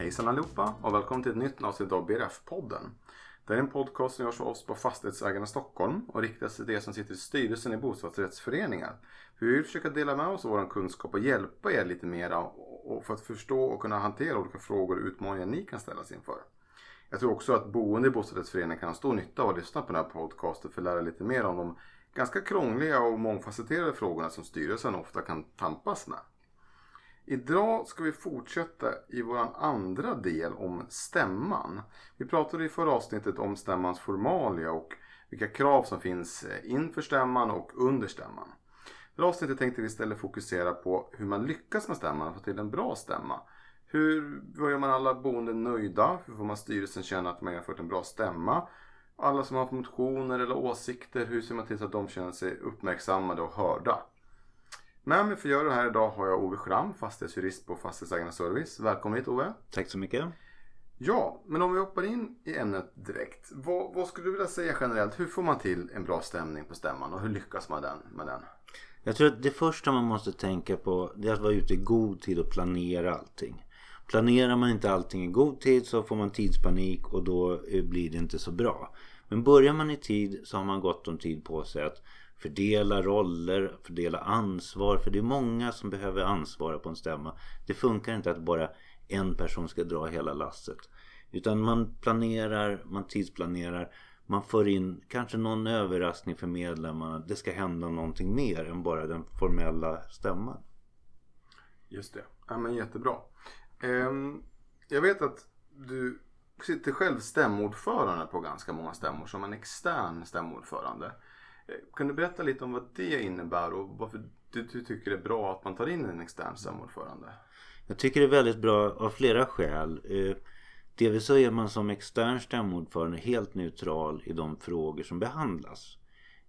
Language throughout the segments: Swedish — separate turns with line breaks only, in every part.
Hejsan allihopa och välkommen till ett nytt avsnitt av BRF-podden. Det är en podcast som görs av oss på Fastighetsägarna Stockholm och riktas till er som sitter i styrelsen i bostadsrättsföreningar. Vi vill försöka dela med oss av vår kunskap och hjälpa er lite mera för att förstå och kunna hantera olika frågor och utmaningar ni kan ställas inför. Jag tror också att boende i bostadsrättsföreningar kan ha stor nytta av att lyssna på den här podcasten för att lära lite mer om de ganska krångliga och mångfacetterade frågorna som styrelsen ofta kan tampas med. Idag ska vi fortsätta i vår andra del om stämman. Vi pratade i förra avsnittet om stämmans formalia och vilka krav som finns eh, inför stämman och under stämman. I det avsnittet tänkte vi istället fokusera på hur man lyckas med stämman och få till en bra stämma. Hur gör man alla boende nöjda? Hur får man styrelsen känna att man har fått en bra stämma? Alla som har motioner eller åsikter, hur ser man till så att de känner sig uppmärksammade och hörda? Med mig för att göra det här idag har jag Ove Schramm, fastighetsjurist på Fastighetsägarna Service. Välkommen hit Ove.
Tack så mycket.
Ja, men om vi hoppar in i ämnet direkt. Vad, vad skulle du vilja säga generellt? Hur får man till en bra stämning på stämman och hur lyckas man den, med den?
Jag tror att det första man måste tänka på det är att vara ute i god tid och planera allting. Planerar man inte allting i god tid så får man tidspanik och då eh, blir det inte så bra. Men börjar man i tid så har man gott om tid på sig att fördela roller, fördela ansvar. För det är många som behöver ansvara på en stämma. Det funkar inte att bara en person ska dra hela lasset. Utan man planerar, man tidsplanerar. Man för in kanske någon överraskning för medlemmarna. Det ska hända någonting mer än bara den formella stämman.
Just det. Ja, men jättebra. Ehm, jag vet att du sitter själv stämmordförande på ganska många stämmor som en extern stämmordförande. Eh, kan du berätta lite om vad det innebär och varför du, du tycker det är bra att man tar in en extern samordförande?
Jag tycker det är väldigt bra av flera skäl. Eh, delvis så är man som extern stämordförande helt neutral i de frågor som behandlas.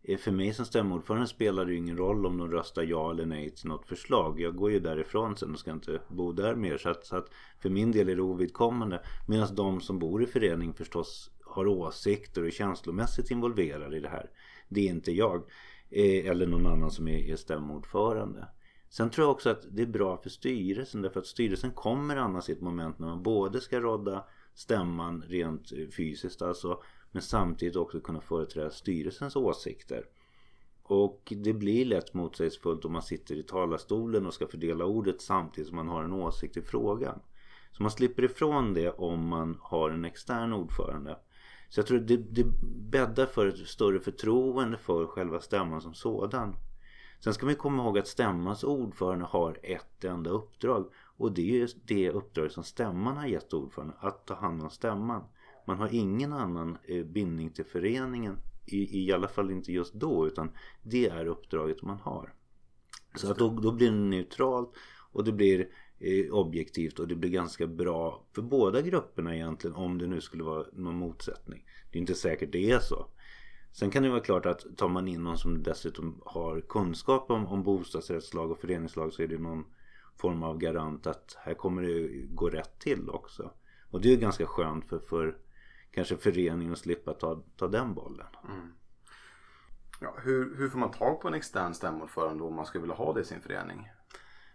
Eh, för mig som stämordförande spelar det ju ingen roll om de röstar ja eller nej till något förslag. Jag går ju därifrån sen och ska inte bo där mer. Så att, så att för min del är det ovidkommande. Medan de som bor i förening förstås har åsikter och är känslomässigt involverade i det här. Det är inte jag. Eh, eller någon annan som är stämordförande. Sen tror jag också att det är bra för styrelsen därför att styrelsen kommer annars i ett moment när man både ska rådda stämman rent eh, fysiskt alltså men samtidigt också kunna företräda styrelsens åsikter. Och det blir lätt motsägelsefullt om man sitter i talarstolen och ska fördela ordet samtidigt som man har en åsikt i frågan. Så man slipper ifrån det om man har en extern ordförande. Så jag tror det, det bäddar för ett större förtroende för själva stämman som sådan. Sen ska man komma ihåg att stämmans ordförande har ett enda uppdrag. Och det är det uppdrag som stämman har gett ordföranden. Att ta hand om stämman. Man har ingen annan eh, bindning till föreningen. I, I alla fall inte just då. Utan det är uppdraget man har. Så att då, då blir det neutralt. Och det blir eh, objektivt. Och det blir ganska bra för båda grupperna egentligen. Om det nu skulle vara någon motsättning. Det är inte säkert det är så. Sen kan det vara klart att tar man in någon som dessutom har kunskap om, om bostadsrättslag och föreningslag så är det någon form av garant att här kommer det gå rätt till också. Och det är ganska skönt för, för kanske föreningen att slippa ta, ta den bollen. Mm.
Ja, hur, hur får man tag på en extern stämordförande om man skulle vilja ha det i sin förening?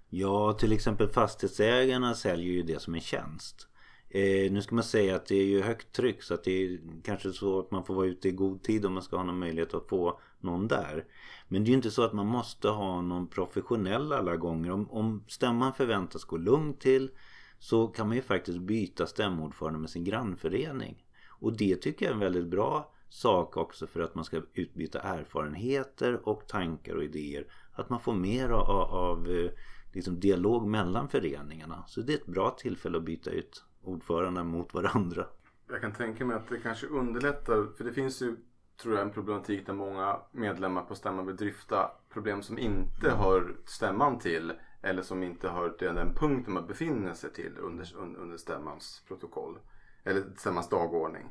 Ja, till exempel fastighetsägarna säljer ju det som en tjänst. Eh, nu ska man säga att det är ju högt tryck så att det är kanske så att man får vara ute i god tid om man ska ha någon möjlighet att få någon där. Men det är ju inte så att man måste ha någon professionell alla gånger. Om, om stämman förväntas gå lugnt till så kan man ju faktiskt byta stämordförande med sin grannförening. Och det tycker jag är en väldigt bra sak också för att man ska utbyta erfarenheter och tankar och idéer. Att man får mer av, av eh, liksom dialog mellan föreningarna. Så det är ett bra tillfälle att byta ut ordförande mot varandra.
Jag kan tänka mig att det kanske underlättar. För det finns ju tror jag en problematik där många medlemmar på stämman vill dryfta problem som inte hör stämman till. Eller som inte hör till den punkten man befinner sig till under, under stämmans protokoll. Eller stämmans dagordning.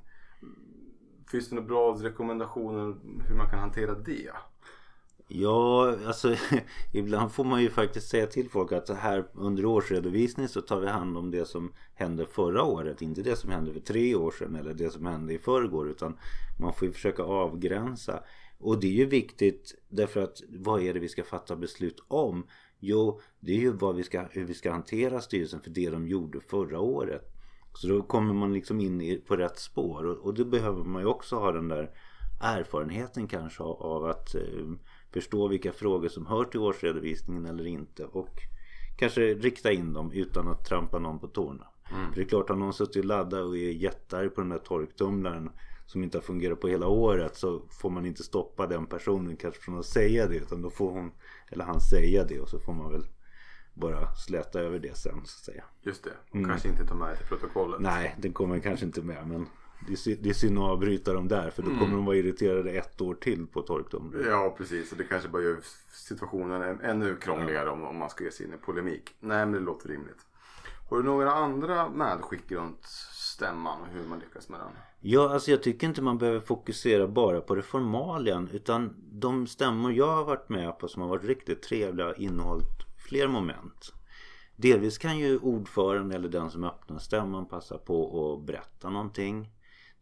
Finns det några bra rekommendationer hur man kan hantera det?
Ja, alltså ibland får man ju faktiskt säga till folk att här under årsredovisning så tar vi hand om det som hände förra året. Inte det som hände för tre år sedan eller det som hände i förrgår. Utan man får ju försöka avgränsa. Och det är ju viktigt därför att vad är det vi ska fatta beslut om? Jo, det är ju vad vi ska, hur vi ska hantera styrelsen för det de gjorde förra året. Så då kommer man liksom in på rätt spår och, och då behöver man ju också ha den där erfarenheten kanske av, av att eh, förstå vilka frågor som hör till årsredovisningen eller inte och kanske rikta in dem utan att trampa någon på tårna. Mm. För det är klart, har någon suttit och laddat och är jättearg på den där torktumlaren som inte har fungerat på hela året så får man inte stoppa den personen kanske från att säga det utan då får hon eller han säga det och så får man väl bara släta över det sen så att säga.
Just det, och mm. kanske inte ta med det till protokollet.
Nej, den kommer kanske inte med men det är synd att avbryta dem där för då mm. kommer de vara irriterade ett år till på torktumlaren.
Ja precis och det kanske bara gör situationen ännu krångligare ja. om, om man ska ge sig in i polemik. Nej men det låter rimligt. Har du några andra medskick runt stämman och hur man lyckas med den?
Ja, alltså jag tycker inte man behöver fokusera bara på det formalian utan de stämmor jag har varit med på som har varit riktigt trevliga har innehållit fler moment. Delvis kan ju ordföranden eller den som öppnar stämman passa på att berätta någonting.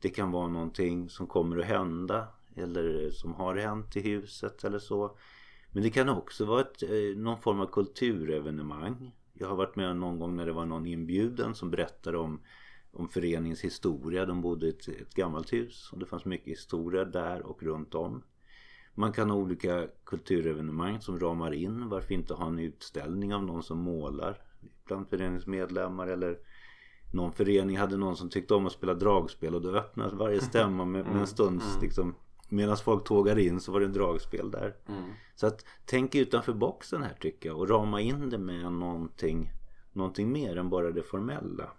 Det kan vara någonting som kommer att hända eller som har hänt i huset eller så. Men det kan också vara ett, eh, någon form av kulturevenemang. Jag har varit med någon gång när det var någon inbjuden som berättade om, om föreningens historia. De bodde i ett, ett gammalt hus och det fanns mycket historia där och runt om. Man kan ha olika kulturevenemang som ramar in. Varför inte ha en utställning av någon som målar bland föreningsmedlemmar eller någon förening hade någon som tyckte om att spela dragspel och då öppnades varje stämma med, med en stunds mm. liksom Medan folk tågade in så var det en dragspel där. Mm. Så att tänk utanför boxen här tycker jag och rama in det med någonting, någonting mer än bara det formella.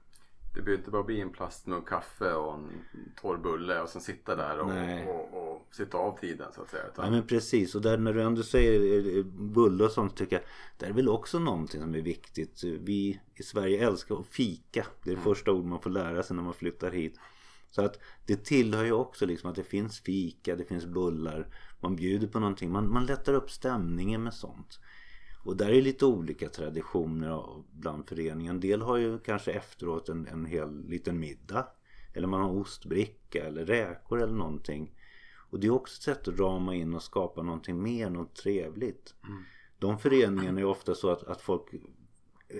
Det behöver inte bara bli en plastmugg kaffe och en torr bulle och sen sitta där och, och, och, sitta av tiden så att säga.
Ja men precis och där när du ändå säger eh, bulle och sånt tycker jag Det är väl också någonting som är viktigt. Vi i Sverige älskar att fika. Det är det mm. första ord man får lära sig när man flyttar hit. Så att det tillhör ju också liksom att det finns fika, det finns bullar. Man bjuder på någonting. Man, man lättar upp stämningen med sånt. Och där är lite olika traditioner bland föreningen. En del har ju kanske efteråt en, en hel liten middag. Eller man har ostbricka eller räkor eller någonting. Och det är också ett sätt att rama in och skapa någonting mer, något trevligt. Mm. De föreningarna är ofta så att, att folk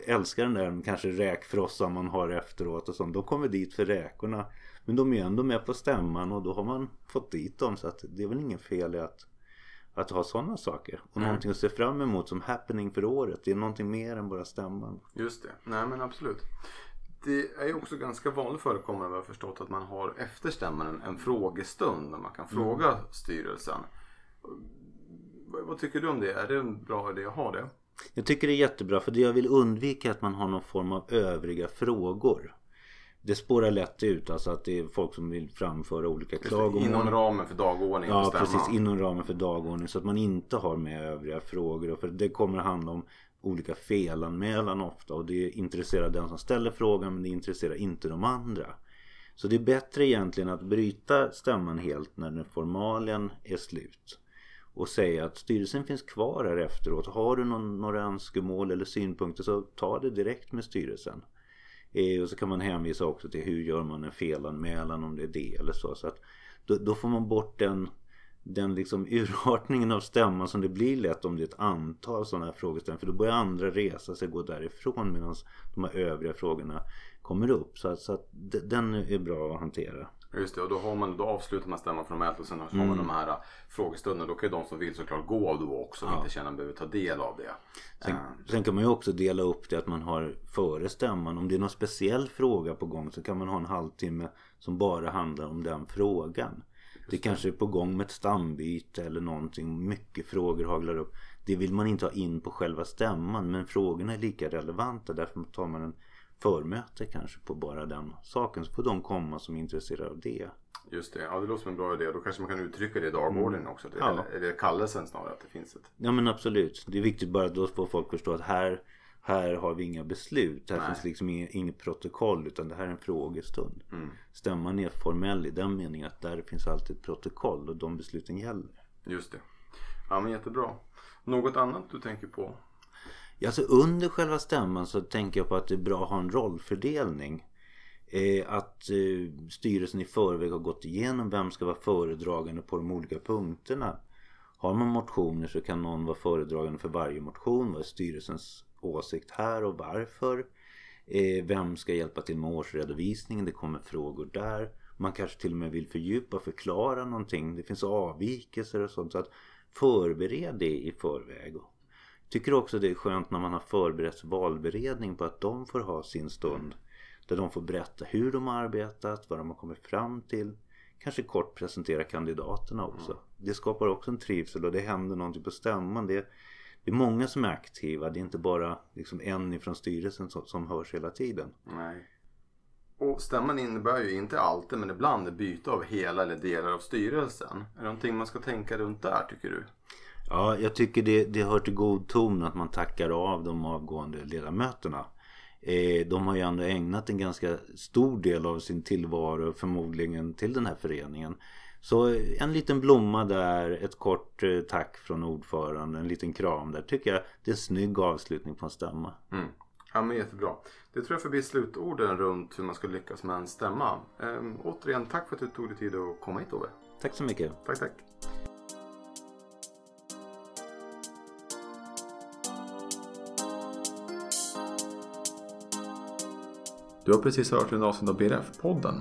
älskar den där kanske räkfrossan man har efteråt och sånt. De kommer dit för räkorna. Men de är ändå med på stämman och då har man fått dit dem. Så att det är väl ingen fel i att att ha sådana saker. Och mm. någonting att se fram emot som happening för året. Det är någonting mer än bara stämman.
Just det. Nej men absolut. Det är ju också ganska vanligt förekommande vad jag förstått att man har efter stämman en, frågestund där man kan mm. fråga styrelsen. Vad tycker du om det? Är det en bra idé att ha det?
Jag tycker det är jättebra för det jag vill undvika är att man har någon form av övriga frågor det spårar lätt ut alltså att det är folk som vill framföra olika klagomål.
Inom ramen för dagordningen.
Ja precis inom ramen för dagordningen så att man inte har med övriga frågor. För det kommer att handla om olika felanmälan ofta och det intresserar den som ställer frågan men det intresserar inte de andra. Så det är bättre egentligen att bryta stämman helt när den formalian är slut. Och säga att styrelsen finns kvar här efteråt. Har du någon, några önskemål eller synpunkter så ta det direkt med styrelsen. Eh, och så kan man hänvisa också till hur gör man en felanmälan om det är det eller så. så att då, då får man bort den, den liksom urartningen av stämman som det blir lätt om det är ett antal sådana här frågeställningar. För då börjar andra resa sig och gå därifrån medan de här övriga frågorna kommer upp. Så, att, så att den är bra att hantera.
Just det, och då, har man, då avslutar man stämman formellt och sen har mm. man de här äh, frågestunderna. Då kan ju de som vill såklart gå då också och ja. inte känna att behöver ta del av det.
Sen, uh. sen, kan man ju också dela upp det att man har före stämman. Om det är någon speciell fråga på gång så kan man ha en halvtimme som bara handlar om den frågan. Det kanske är på gång med ett stambyte eller någonting. Mycket frågor haglar upp. Det vill man inte ha in på själva stämman men frågorna är lika relevanta. Därför tar man en förmöte kanske på bara den saken. Så får de komma som är intresserade av det.
Just det, ja det låter som en bra idé. Då kanske man kan uttrycka det i dagordningen mm. också. Ja. Eller det kallelsen snarare att det finns ett?
Ja men absolut. Det är viktigt bara att då får folk förstå att här, här har vi inga beslut. Här Nej. finns liksom inget, inget, protokoll utan det här är en frågestund. Mm. Stämman är formell i den meningen att där finns alltid ett protokoll och de besluten gäller.
Just det. Ja men jättebra. Något annat du tänker på?
Alltså under själva stämman så tänker jag på att det är bra att ha en rollfördelning. Eh, att eh, styrelsen i förväg har gått igenom vem ska vara föredragande på de olika punkterna. Har man motioner så kan någon vara föredragande för varje motion. Vad är styrelsens åsikt här och varför? Eh, vem ska hjälpa till med årsredovisningen? Det kommer frågor där. Man kanske till och med vill fördjupa, förklara någonting. Det finns avvikelser och sånt. Så att förbered det i förväg. Tycker också det är skönt när man har förberett valberedning på att de får ha sin stund. Där de får berätta hur de har arbetat, vad de har kommit fram till. Kanske kort presentera kandidaterna också. Det skapar också en trivsel och det händer någonting på stämman. Det det är många som är aktiva. Det är inte bara liksom en ifrån styrelsen som, som hörs hela tiden.
Nej. Och stämman innebär ju inte alltid men ibland byte av hela eller delar av styrelsen. Är det någonting man ska tänka runt där tycker du?
Ja, jag tycker det, det hör till god ton att man tackar av de avgående ledamöterna. Eh, de har ju ändå ägnat en ganska stor del av sin tillvaro förmodligen till den här föreningen. Så en liten blomma där, ett kort eh, tack från ordföranden, en liten kram där. Tycker jag det är en snygg avslutning på en stämma.
Mm. Ja men jättebra. Det tror jag får bli slutorden runt hur man ska lyckas med en stämma. Ehm, återigen tack för att du tog dig tid att komma hit Ove.
Tack så mycket.
Tack tack. Du har precis hört en avsnitt av BRF-podden.